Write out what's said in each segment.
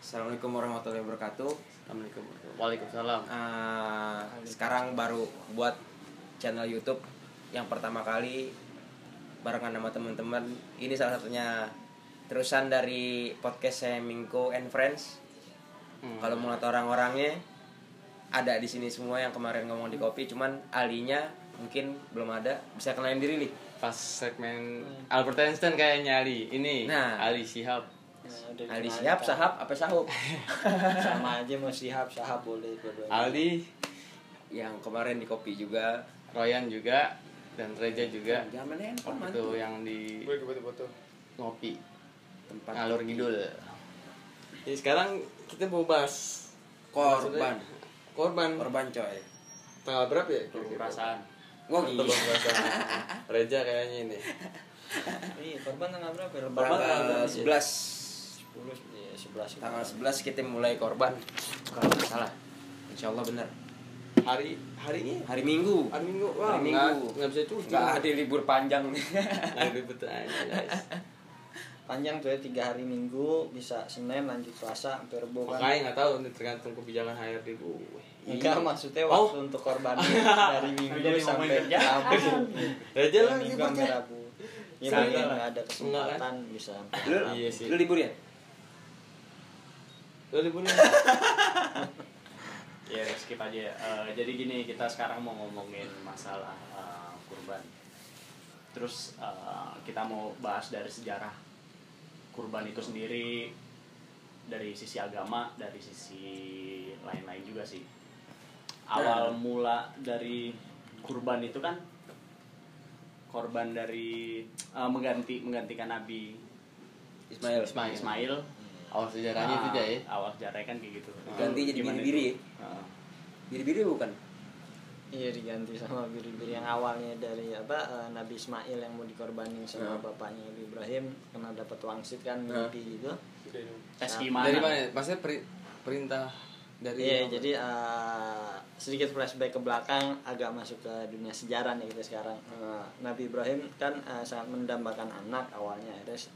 Assalamualaikum warahmatullahi wabarakatuh. Assalamualaikum. Waalaikumsalam. Eh, sekarang baru buat channel YouTube yang pertama kali barengan sama teman-teman. Ini salah satunya terusan dari podcast saya Mingko and Friends. Hmm. Kalau mau lihat orang-orangnya ada di sini semua yang kemarin ngomong di kopi, cuman alinya mungkin belum ada. Bisa kenalin diri nih. Pas segmen Albert Einstein kayaknya Ali. Ini Nah. Ali Shihab. Nah, dikenalin, siap, Kak. sahab, apa sahub? sama aja mau sihab sahab boleh dua-duanya. Ali, yang kemarin di kopi juga. Royan juga dan Reja juga. Handphone Itu mantu. yang di foto-foto. ngopi Tempat ngalur kopi. ngidul. Jadi sekarang kita mau bahas Korban. korban. Korban coy. Tanggal berapa ya? perasaan Wah, iya. Reja kayaknya ini. Iya, korban tanggal berapa? ya? Korban Tanggal tanggal 11 10 ya 11. tanggal 11 kita mulai korban kalau nggak salah insya Allah benar Hari harinya hari Minggu hari Minggu. Wah, Hari Minggu. nggak bisa cuti. nggak ada libur panjang nih aja, guys. Panjang tuh ya 3 hari Minggu, bisa Senin lanjut Selasa sampai Rebo kan. Makanya nggak tahu nih tergantung kebijakan HRD gue. Enggak maksudnya Oh. waktu untuk korban dari Minggu Jadi sampai ngomongin kerjaan. Rabu. Dari lah Minggu libur sampai ya. Rabu. Ya mungkin enggak. nggak ada Enggak, kesempatan bisa sampai lu. Iya sih. lu libur ya Lo liburnya? ya skip aja Eh, jadi gini kita sekarang mau ngomongin masalah eh, kurban terus eh, kita mau bahas dari sejarah kurban itu sendiri dari sisi agama dari sisi lain-lain juga sih awal mula dari kurban itu kan korban dari eh, mengganti menggantikan nabi Ismail Ismail. Ismail Awal sejarahnya itu Ah, aja ya. awal sejarahnya kan kayak gitu Ganti jadi biri-biri itu? Ah. biri-biri bukan Iya diganti sama biri-biri yang awalnya dari apa eh, Nabi Ismail yang mau dikorbanin sama Nah. bapaknya Nabi Ibrahim karena dapat wangsit kan Nah. mimpi gitu. tes Nah, gimana Dari mana? Maksudnya peri- perintah dari Iya, apa? jadi eh, sedikit flashback ke belakang agak masuk ke dunia sejarah nih kita sekarang. Eh, Nabi Ibrahim kan eh, sangat mendambakan anak awalnya. Terus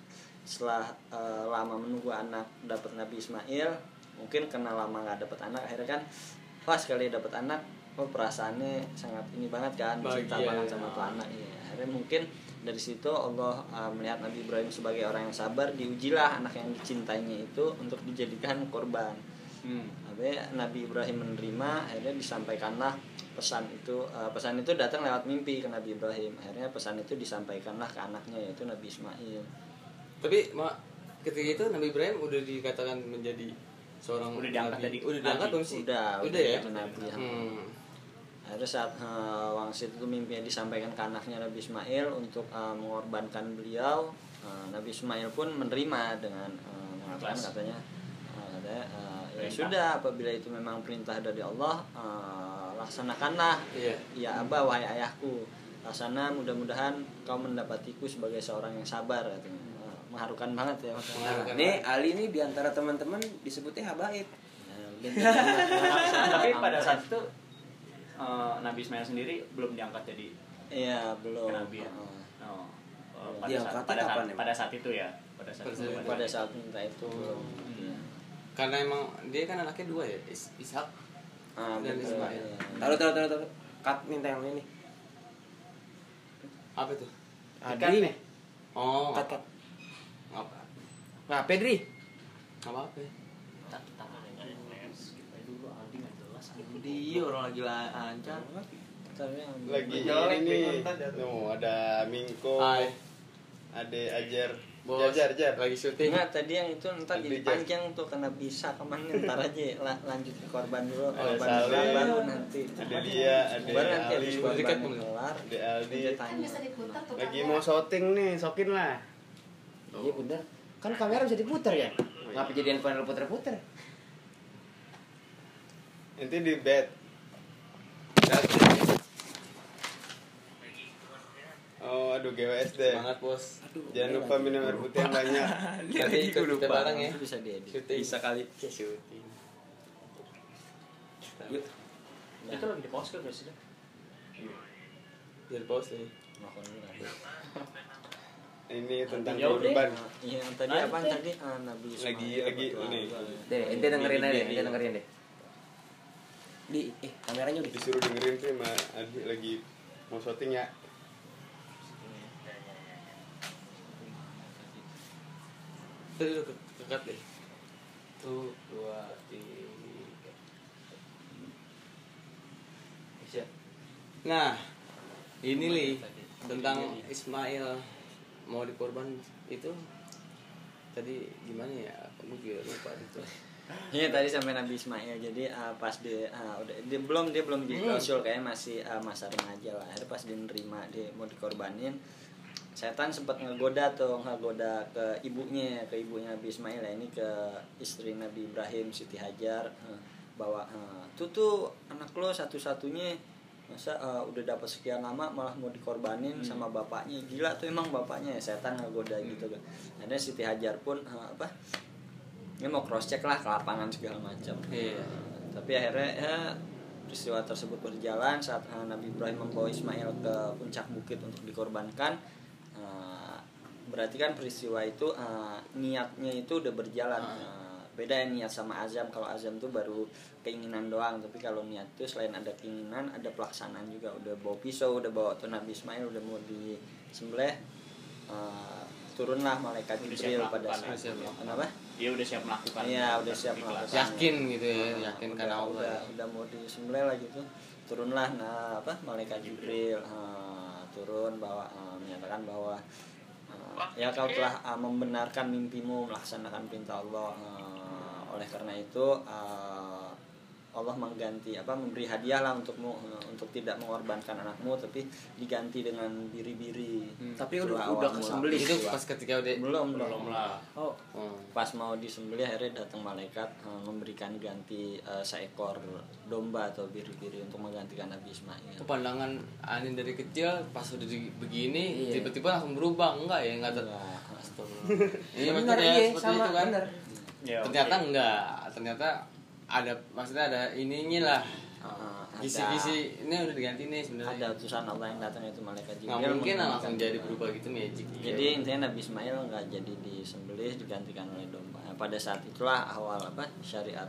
setelah eh, lama menunggu anak dapat Nabi Ismail, mungkin karena lama nggak dapat anak, akhirnya kan pas sekali dapat anak, oh perasaannya sangat ini banget kan, cinta Bahagia, banget ya. sama tuh anak. Iya, akhirnya mungkin dari situ Allah eh, melihat Nabi Ibrahim sebagai orang yang sabar, diujilah anak yang dicintainya itu untuk dijadikan korban. Hmm. Nabi Ibrahim menerima, akhirnya disampaikanlah pesan itu. eh, pesan itu datang lewat mimpi ke Nabi Ibrahim. Akhirnya pesan itu disampaikanlah ke anaknya yaitu Nabi Ismail. Tapi mak ketika itu Nabi Ibrahim udah dikatakan menjadi seorang Udah diangkat nabi. jadi udah diangkat belum sih? Udah, udah ya. Nabi. ya. Hmm. Akhirnya saat eh, wangsit itu mimpinya disampaikan ke anaknya Nabi Ismail untuk eh, mengorbankan beliau. eh, Nabi Ismail pun menerima dengan eh, mengatakan katanya, katanya eh, ya Perintah. sudah apabila itu memang perintah dari Allah eh, laksanakanlah Iya. Ya Abah wahai ayahku Laksana mudah-mudahan kau mendapatiku sebagai seorang yang sabar katanya. Mengharukan banget ya. Mengharukan. nih Ali nih di antara teman-teman disebutnya habaib Nah, bintang- tapi pada saat itu eh, Nabi Ismail sendiri belum diangkat jadi Iya belum Nabi ya? Heeh. oh, eh, pada, saat, pada, saat, pada saat itu ya pada saat Pada itu saat- Pada saat minta itu belum Hmm. Karena emang dia kan anaknya dua ya, Is Ishak. Ah, Dan betul, Ismail. iya. taruh taruh taruh taruh cut minta yang ini Apa itu? Adri nih Oh, cut cut apa? nah Pedri Apa apa? ya? kita kita skip aja dulu Aldi nggak jelas dia orang lagi lancar Tapi yang- Lagi Jalan, ini. No, ada Mingko. Hai. Ade Ajar. Bos. Jajar, Jar. Lagi syuting. Enggak, tadi yang itu ntar jadi panjang tuh karena bisa ke mana ntar aja La- lanjut ke korban dulu Ada korban dulu, baru nanti Ada dia, ada baru nanti Ali. habis korban kelar Ada Aldi. dia kan tanya bisa diputar tuh Lagi mau syuting nih, sokin lah. iya bener kan kamera bisa diputar ya ngapa jadi handphone lu puter-puter Nanti di bed. Oh, aduh GWS deh. Semangat bos. Jangan lupa minum air putih yang banyak. Nanti ikut kita bareng ya. itu bisa diedit Syuting. bisa kali Ya, syuting. Yuk. itu lagi di pause kan guys ya Biar pause nih. Makan dulu. Ini tentang Ya udah. kurban. Nah, iya, yang tadi apa tadi Ah, Nabi Ismail Lagi- lagi berdoa. ini. deh ente dengerin aja ente dengerin deh di eh kameranya udah Disuruh dengerin sih sama Adi lagi mau syuting ya. Ke- kekat deh. Tuh, dua, tiga. Nah, ini li tentang Ismail mau dikorban itu tadi gimana ya? Gue juga lupa itu. Iya tadi sampai Nabi Ismail jadi uh, pas dia uh, udah dia belum dia belum jadi Hmm. rasul kayaknya masih uh, masa remaja lah. Akhirnya pas dia nerima dia mau dikorbanin setan sempat ngegoda tuh ngegoda ke ibunya ke ibunya Nabi Ismail ya ini ke istri Nabi Ibrahim Siti Hajar uh, bahwa uh, tuh tuh anak lo satu-satunya masa uh, udah dapat sekian lama malah mau dikorbanin sama bapaknya. Gila tuh emang bapaknya ya setan ngegoda gitu kan. Ada Siti Hajar pun uh, apa ini mau cross check lah ke lapangan segala macam. Iya. tapi akhirnya ya peristiwa tersebut berjalan saat eh, Nabi Ibrahim membawa Ismail ke puncak bukit untuk dikorbankan. Eh, berarti kan peristiwa itu eh, niatnya itu udah berjalan. Eh, beda ya niat sama azam kalau azam tuh baru keinginan doang tapi kalau niat itu selain ada keinginan ada pelaksanaan juga udah bawa pisau udah bawa tuh Nabi Ismail udah mau disembelih eh, turunlah malaikat Udah Jibril pada saat ya. Udah siap kenapa Dia udah siap melakukan. Iya, udah siap melakukan. Yakin gitu ya, Nah, yakin udah, karena Allah. udah, udah mau disembelih lah gitu turunlah nah apa malaikat Jibril eh, turun bahwa eh, menyatakan bahwa eh, ya kau telah eh, membenarkan mimpimu melaksanakan perintah Allah Eh, oleh karena itu eh, Allah mengganti apa memberi hadiah lah untukmu untuk tidak mengorbankan anakmu tapi diganti dengan biri-biri Hmm. Tapi udah- udah kesembelih. Itu peristiwa. pas ketika udah belum Belum lah. oh Oh. pas mau disembelih akhirnya datang malaikat eh, memberikan ganti eh, seekor domba atau biri-biri untuk menggantikan Nabi Ismail. Itu pandangan Anin dari kecil pas udah di, begini Iya. tiba-tiba langsung berubah enggak ya enggak Enggak. Astagfirullah. Iya maksudnya iya seperti sama itu kan. bener Ya. Ternyata enggak, ternyata ada maksudnya ada ininya lah. Eh, ada- Gisi-gisi ini udah diganti nih ada sebenarnya. utusan Allah yang datang itu malaikat Nggak Jibril. mungkin lah menggantikan langsung jadi berubah gitu magic. Jadi intinya Nabi Ismail nggak jadi disembelih digantikan oleh domba. Nah, pada saat itulah awal apa syariat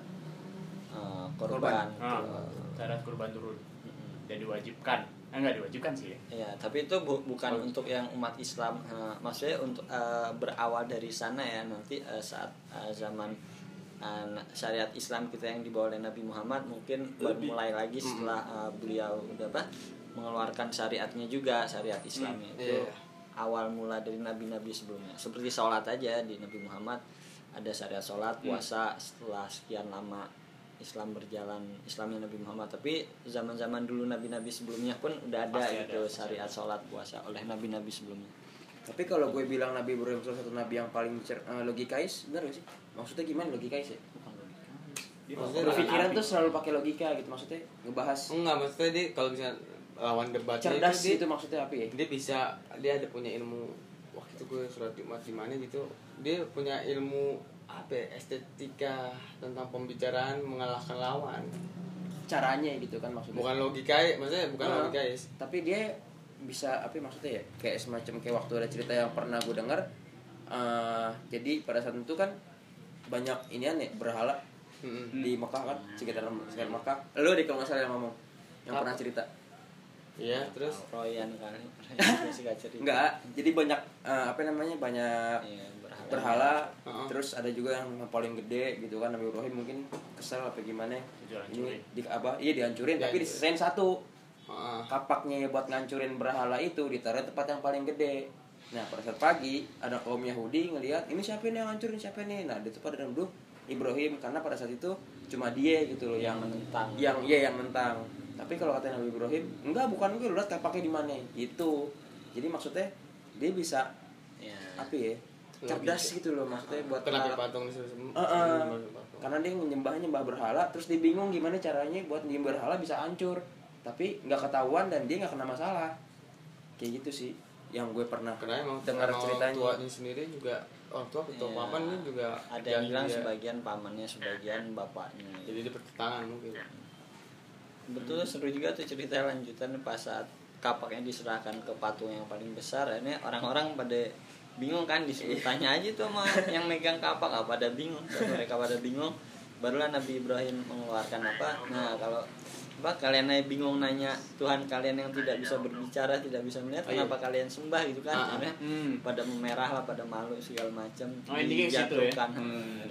eh, korban. Ah, Itu, syarat kurban turun. mm-mm. Dan diwajibkan. Eh, enggak diwajibkan sih ya. Ya, tapi itu bu- bukan Oh. untuk yang umat Islam. Eh, maksudnya untuk eh, berawal dari sana ya nanti eh, saat eh, zaman eh, syariat Islam kita yang dibawa oleh Nabi Muhammad mungkin baru mulai lagi setelah eh, beliau udah apa mengeluarkan syariatnya juga syariat Islamnya itu Iya. awal mula dari nabi-nabi sebelumnya. Seperti sholat aja di Nabi Muhammad ada syariat sholat puasa setelah sekian lama Islam berjalan Islamnya Nabi Muhammad. Tapi zaman-zaman dulu nabi-nabi sebelumnya pun udah ada Pasti ada, gitu pasti syariat sholat puasa oleh nabi-nabi sebelumnya. Tapi kalau gue bilang Nabi Ibrahim salah satu nabi yang paling cer- eh, logikais bener gak sih? Maksudnya gimana logikais ya? Dia Maksudnya berpikiran nabi. tuh selalu pakai logika gitu maksudnya ngebahas. Enggak, maksudnya dia kalau misalnya lawan debatnya cerdas itu dia, itu maksudnya apa ya? dia bisa dia ada punya ilmu waktu itu gue surat jumat di mana gitu dia punya ilmu apa ya, estetika tentang pembicaraan mengalahkan lawan. Caranya gitu kan maksudnya. Bukan logika ya maksudnya bukan Ah, logika ya tapi dia bisa apa ya maksudnya ya kayak semacam kayak waktu ada cerita yang pernah gue dengar eh, jadi pada saat itu kan banyak inian ya berhala Mm-mm. di Mekah kan sekitar sekitar Mekah. Lo deh kalau nggak salah yang ngomong yang Apa? pernah cerita. Iya terus? Royan kali enggak jadi banyak eh, apa namanya banyak Iya, berhala. Heeh. terus ada juga yang paling gede gitu kan Nabi Ibrahim mungkin kesel apa gimana ini di apa iya dihancurin tapi disesain satu Heeh. kapaknya buat ngancurin berhala itu ditaruh di tempat yang paling gede nah pada saat pagi ada kaum Yahudi ngelihat ini siapa nih yang ngancurin siapa nih nah itu pada duduk Ibrahim karena pada saat itu cuma dia gitu loh yang menentang. yang iya yang mentang tapi kalau kata Nabi Ibrahim enggak bukan gue lihat kapaknya di mana itu jadi maksudnya dia bisa ya. apa ya cerdas gitu loh maksudnya buat kenapa patung sembah patung? karena dia menyembah nyembah berhala terus dia bingung gimana caranya buat nyembah berhala bisa hancur. Tapi nggak ketahuan dan dia nggak kena masalah. Kayak gitu sih yang gue pernah karena emang dengar ceritanya. orang tuanya sendiri juga orang tua ketua Iya. paman ini juga ada yang bilang dia- sebagian pamannya sebagian bapaknya. Jadi dia bertentangan mungkin. Betul seru juga tuh cerita lanjutan pas saat kapaknya diserahkan ke patung yang paling besar. Ini orang-orang pada bingung kan disuruh tanya aja tuh sama yang megang kapak apa pada bingung mereka pada bingung barulah Nabi Ibrahim mengeluarkan apa nah kalau apa kalian aja bingung nanya Tuhan kalian yang tidak bisa berbicara tidak bisa melihat Oh, iya. kenapa kalian sembah gitu kan Ah, ah. Akhirnya Hmm. pada memerah lah pada malu segala macam Oh, situ ya? dijatuhkan. Hmm.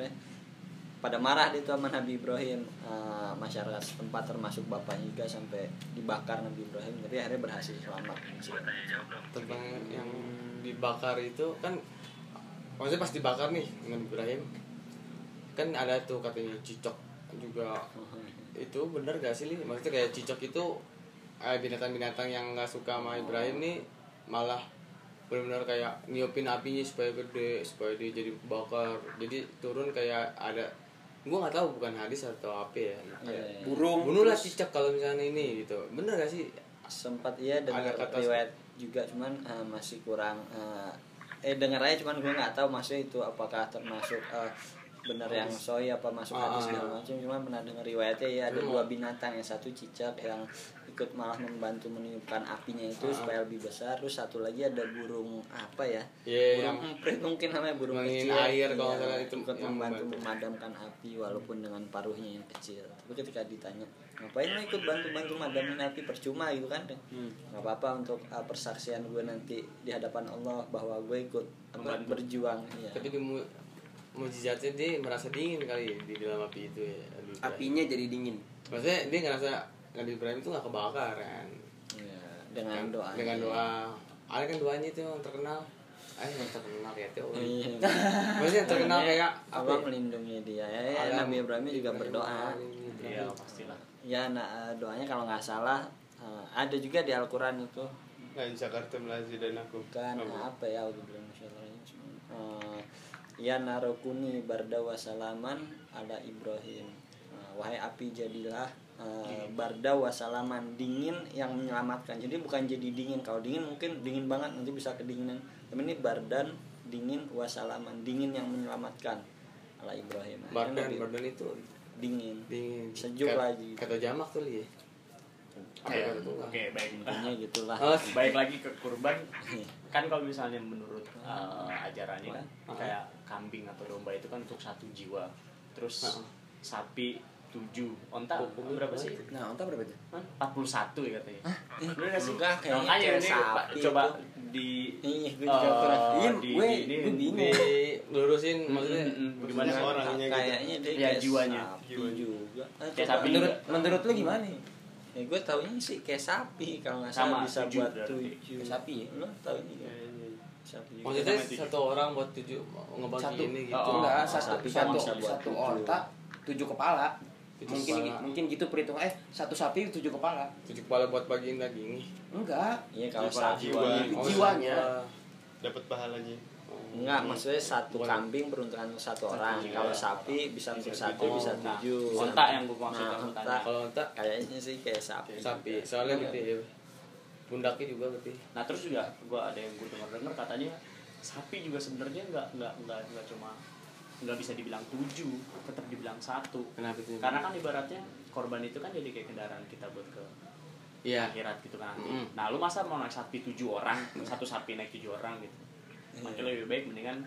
Pada marah itu sama Nabi Ibrahim. Eh, masyarakat setempat termasuk bapaknya juga sampai dibakar Nabi Ibrahim. Jadi akhirnya berhasil selamat. Tentang yang dibakar itu kan maksudnya pas dibakar nih dengan Ibrahim kan ada tuh katanya cicok juga. Itu bener gak sih Li? maksudnya kayak cicok itu eh, binatang-binatang yang nggak suka sama Ibrahim nih malah benar-benar kayak niupin apinya supaya gede supaya dia jadi bakar. Jadi turun kayak ada gua nggak tahu bukan hadis atau apa ya kayak Iya. burung bunuhlah terus- cicak kalau misalnya ini gitu bener gak sih sempat iya dengar riwayat juga cuman eh, masih kurang eh, eh dengar aja cuman gue nggak tahu maksudnya itu apakah termasuk eh, benar yang soi apa masuk Ah, hadis ah, segala iya. macam cuman pernah dengar riwayatnya ya ada Hmm. dua binatang yang satu cicak yang ikut malah membantu meniupkan apinya itu Ah. supaya lebih besar. Terus satu lagi ada burung apa ya? Iya, burung emprit mungkin namanya burung kecil. air kalau Iya, salah itu ikut membantu membantu. memadamkan api walaupun dengan paruhnya yang kecil. Tapi ketika ditanya ngapain lo ikut bantu-bantu madamin api percuma? gitu kan nggak apa-apa untuk uh, persaksian gue nanti di hadapan Allah bahwa gue ikut apa, berjuang. Ya. tapi di mu mujizatnya dia merasa dingin kali di dalam api itu ya apinya jadi dingin. Maksudnya dia ngerasa Nabi Ibrahim itu nggak kebakar kan Ya, dengan Kan, doa dengan doa. Ada kan doanya itu yang terkenal. Ah yang terkenal ya tuh. Iya. maksudnya yang terkenal kayak apa Allah ya? melindungi dia. Ya, ya, Nabi Ibrahim juga berdoa. iya pastilah. Ya nah, eh, doanya kalau nggak salah eh, ada juga di Al-Quran itu. Lain Jakarta Melazi dan aku. Kan Apa? apa ya bilang uh, ya narokuni barda wasalaman ala Ibrahim. Eh, wahai api jadilah uh, barda wasalaman dingin yang menyelamatkan. Jadi bukan jadi dingin. Kalau dingin mungkin dingin banget nanti bisa kedinginan. Tapi ini bardan dingin wasalaman dingin yang menyelamatkan. Ala Ibrahim. Bardan Nabi- Bardan itu dingin. dingin. Sejuk Kat- lagi. kata jamak tuh ya Oke, kata baik. Intinya gitulah. Oh, baik lagi ke kurban. Kan kalau misalnya menurut uh, ajarannya kan kayak kambing atau domba itu kan untuk satu jiwa. Terus sapi tujuh. Onta Oh, berapa sih? nah onta berapa itu? Hah? 41 ya katanya. Bener nggak sih? enggak, kayaknya Makanya ini sapi coba di Iya, gue juga eh, Iya, di, gue- di, di, gue bingung. dilurusin maksudnya gimana? orangnya gitu. kayaknya dia Ya, kayak jiwanya. juga. Kayak sapi menurut juga. menurut lu gimana ya gue taunya sih kayak sapi kalau nggak salah bisa buat tujuh. Sapi ya? lo tau ini kan sapi juga. maksudnya satu orang buat tujuh ngebagi satu. ini gitu. Oh, enggak oh, satu sapi kan satu bisa buat satu tujuh. onta tujuh kepala Tujuh mungkin kepala. mungkin gitu perhitungan. Eh satu sapi tujuh kepala. Tujuh kepala buat bagiin daging. Enggak. Iya kalau sapi jiwa. Oh, Jiwanya. dapat pahalanya. Enggak maksudnya satu Bukan. kambing peruntukan untuk satu orang. jiwa. kalau sapi bisa untuk Bisa satu tujuh. bisa tujuh. Onta yang gue maksud Nah, kalau entak kayaknya sih kayak sapi. Sapi. Soalnya gede ya pundaknya juga gede Nah terus juga gue ada yang gue dengar katanya sapi juga sebenarnya nggak nggak nggak nggak cuma nggak bisa dibilang tujuh, tetap dibilang satu. kenapa itu Karena kan ibaratnya korban itu kan jadi kayak kendaraan kita buat ke iya akhirat gitu kan. nanti. Mm. Nah lu masa mau naik sapi tujuh orang, satu sapi naik tujuh orang gitu. Makanya lebih baik mendingan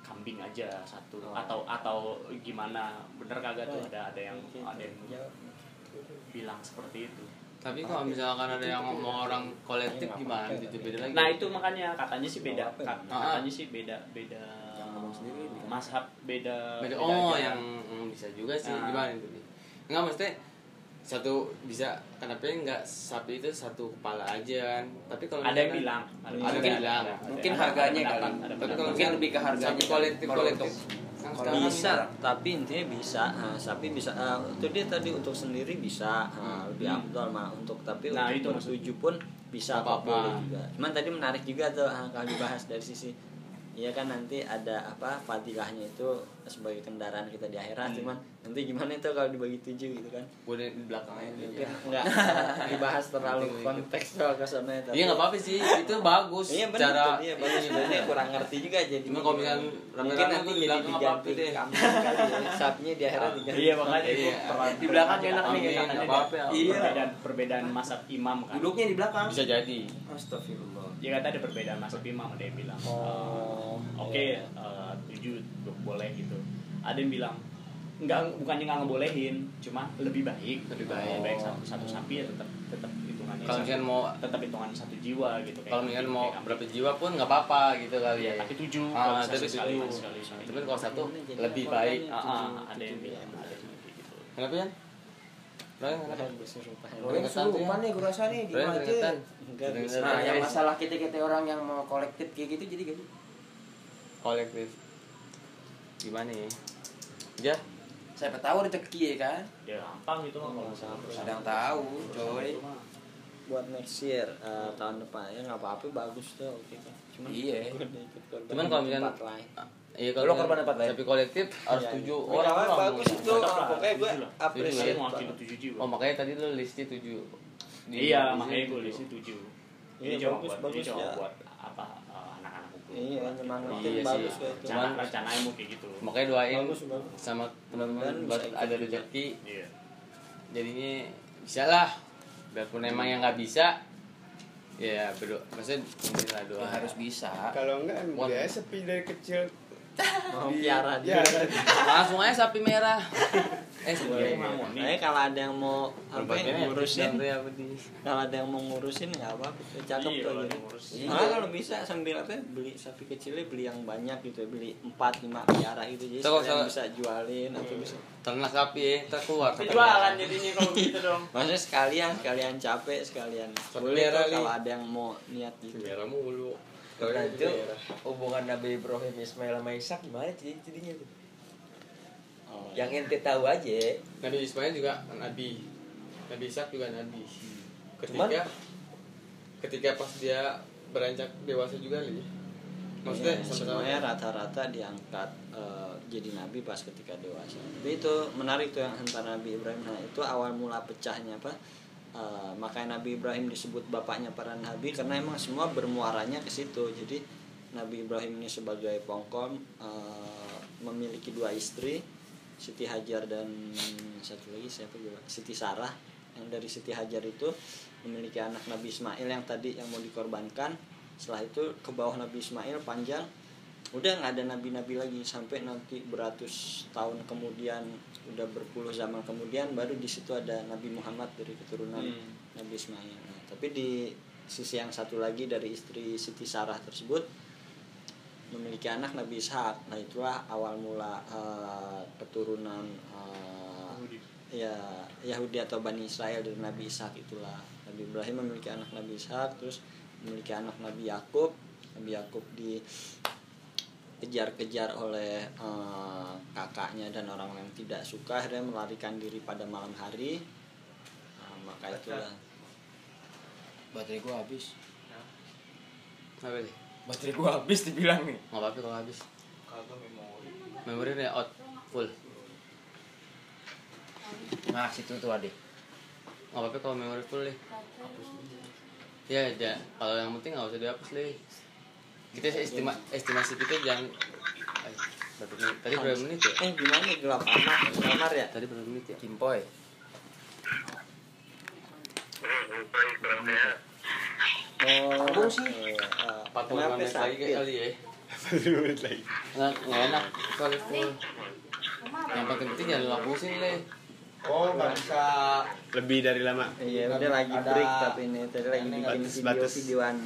kambing aja satu Oh. atau atau gimana bener kagak tuh ada ada yang ada yang Jawab. bilang seperti itu. tapi kalau misalkan ada yang mau orang kolektif gimana itu beda lagi Nah itu makanya katanya sih beda, ya? Katanya sih beda beda ngomong sendiri bilang. mazhab beda. beda beda oh ajaran. yang hmm, bisa juga sih Nah. gimana itu nggak maksudnya satu bisa kenapa nggak sapi itu satu kepala aja kan tapi kalau ada yang bilang, ada yang bilang Mungkin ada harganya kali. ada tapi kalau Mungkin lebih ke harganya sapi kolektif kolektif Kan sekarang bisa kan- tapi intinya bisa nah, sapi bisa ah, itu dia tadi untuk sendiri bisa ah, lebih Hmm. abdul mah untuk tapi Nah, itu untuk bertujuh pun bisa apa-apa. boleh juga cuman tadi menarik juga tuh ah, kalau dibahas dari sisi Iya kan nanti ada apa fadilahnya itu sebagai kendaraan kita di akhirat Hmm. cuman nanti gimana itu kalau dibagi tujuh gitu kan? Gue di belakangnya mungkin dia. nggak dibahas terlalu konteks soal ke sana tapi iya nggak apa-apa sih. Itu bagus iya benar cara itu dia bagus. Sebenarnya kurang ngerti juga jadi Cuma kalau misalkan mungkin nanti di jadi belakang diganti deh. kambing kali ya. Sapinya di akhirat diganti. Iya makanya itu Iya. Di belakang enak nih, katanya nggak ada apa-apa. Ya. Iya. Perbedaan perbedaan mazhab imam kan. duduknya di belakang. Bisa jadi. Astagfirullah ya kata ada perbedaan Mas Bima ada yang bilang Oh, eh, oke iya. eh, tujuh boleh gitu ada yang bilang nggak bukannya nggak ngebolehin cuma lebih baik Lebih Eh, baik. satu, satu sapi ya tetap tetap hitungannya Kalau misalkan mau tetap hitungan satu jiwa gitu kayak kalau misalkan kambing, mau kayak berapa kambing. jiwa pun nggak apa-apa gitu kali Iya, ya. tapi tujuh Ah, tapi sekali tujuh. sekali sekali Tapi kalau satu lebih baik. ah, ah, tujuh- ada yang bilang ya. ada yang gitu Kenapa ya? Kenapa? Kan kesurupan. Nih gue rasa nih di aja. Nah, yang masalah kita kita orang yang mau kolektif kayak gitu jadi gitu. kolektif. Gimana ya? Ya, Siapa tahu rezeki ya kan? ya gampang gitu mah kalau Sedang tahu, coy. Buat next year eh, tahun depan ya nggak apa-apa bagus tuh oke kan cuman Iya. Cuman kalau tempat lain. iya Lo kalau korban tempat lain? Tapi kolektif harus Iya, tujuh iya. orang. Iya, bagus itu. Pokoknya gue jiwa Oh makanya tadi lu listnya tujuh. Di- iya makanya gue lisi tujuh Iya, ini cuma bagus, buat bagus ini cuma ya. buat apa eh, anak-anak hukum iya nyemangatin Iya sih. bagus rencana rencananya mau kayak gitu Makanya doain Bagus, bagus. sama teman-teman buat ada rezeki. iya Jadinya bisa lah. Biarpun emang yang nggak bisa, ya berdoa. Maksudnya doa. Ya, harus bisa. Kalau enggak dia sepi dari kecil. Mau piara Ya, dia Langsung aja sapi merah. eh Iya, sebenarnya kalau ada yang mau apa ya, ngurusin kalau ada yang mau ngurusin nggak apa apa cakep Iya, tuh. Iya. Malah kalau bisa sambil apa ya, beli sapi kecilnya beli yang banyak gitu ya, beli 4 5 piara gitu. Jadi sekalian salah- bisa jualin atau bisa ternak sapi ya, ntar keluar. jualan jadinya kalau gitu dong. Maksudnya sekalian sekalian capek sekalian boleh kalau ada yang mau niat gitu. Merah mulu. Nah, itu hubungan Nabi Ibrahim Ismail sama Ishak gimana jadi jadinya tuh? Oh, Yang ente tahu aja. Nabi Ismail juga nabi. Nabi Ishak juga nabi. Ketika Cuman- ketika pas dia beranjak dewasa juga li. Maksudnya Iya, sama-sama- semuanya rata-rata diangkat eh, jadi nabi pas ketika dewasa. Tapi itu menarik tuh yang antara Nabi Ibrahim. Nah itu awal mula pecahnya apa? Eh, makanya Nabi Ibrahim disebut bapaknya para nabi karena emang semua bermuaranya ke situ. Jadi Nabi Ibrahim ini sebagai pongkom eh, memiliki dua istri, Siti Hajar dan satu lagi siapa juga? Siti Sarah. Yang dari Siti Hajar itu memiliki anak Nabi Ismail yang tadi yang mau dikorbankan. Setelah itu ke bawah Nabi Ismail panjang udah nggak ada nabi-nabi lagi sampai nanti beratus tahun kemudian udah berpuluh zaman kemudian baru di situ ada Nabi Muhammad dari keturunan Hmm. Nabi Ismail. Nah, tapi di sisi yang satu lagi dari istri Siti Sarah tersebut memiliki anak Nabi Ishak. Nah itulah awal mula eh, keturunan eh, ya Yahudi atau Bani Israel dari Nabi Ishak itulah Nabi Ibrahim memiliki anak Nabi Ishak terus memiliki anak Nabi Yakub Nabi Yakub di kejar-kejar oleh eh, kakaknya dan orang yang tidak suka akhirnya melarikan diri pada malam hari Nah, maka itulah Baterai gua habis. Apa sih? Baterai gua habis dibilang nih. Nggak apa-apa kalau habis. kalau memori Memori nih out full. Nah, situ tuh adik. Nggak apa-apa kalau memori full deh. Ya, ya. Kalau yang penting nggak usah dihapus deh. Kita estima estimasi kita jangan. Eh, berapa menit? Tadi berapa menit ya? eh gimana gelap amat kamar ya Tadi berapa menit ya? Kimpoy. oh Sambung sih. iya, eh, 45 kenapa menit lagi kali ya. menit lagi. Nggak, enak kalau full. Yang penting penting jangan lu hapusin deh. Oh, nggak bisa. Lebih dari lama. iya udah lagi Ada- break tapi ini tadi lagi bikin batas- video-videoan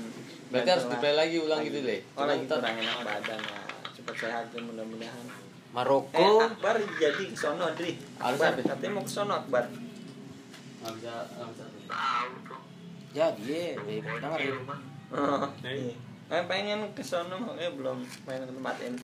Berarti harus di play lagi ulang gitu deh. oh lagi kurang enak badan ya cepat sehat ya mudah-mudahan. Eh Maroko. Akbar jadi ke sono Dri. Harus Akbar katanya mau ke sono Akbar. Nggak bisa, nggak bisa. Jadi, ya, dengerin. oh, iya. Eh, pengen ke sono makanya belum. Main ke tempat ini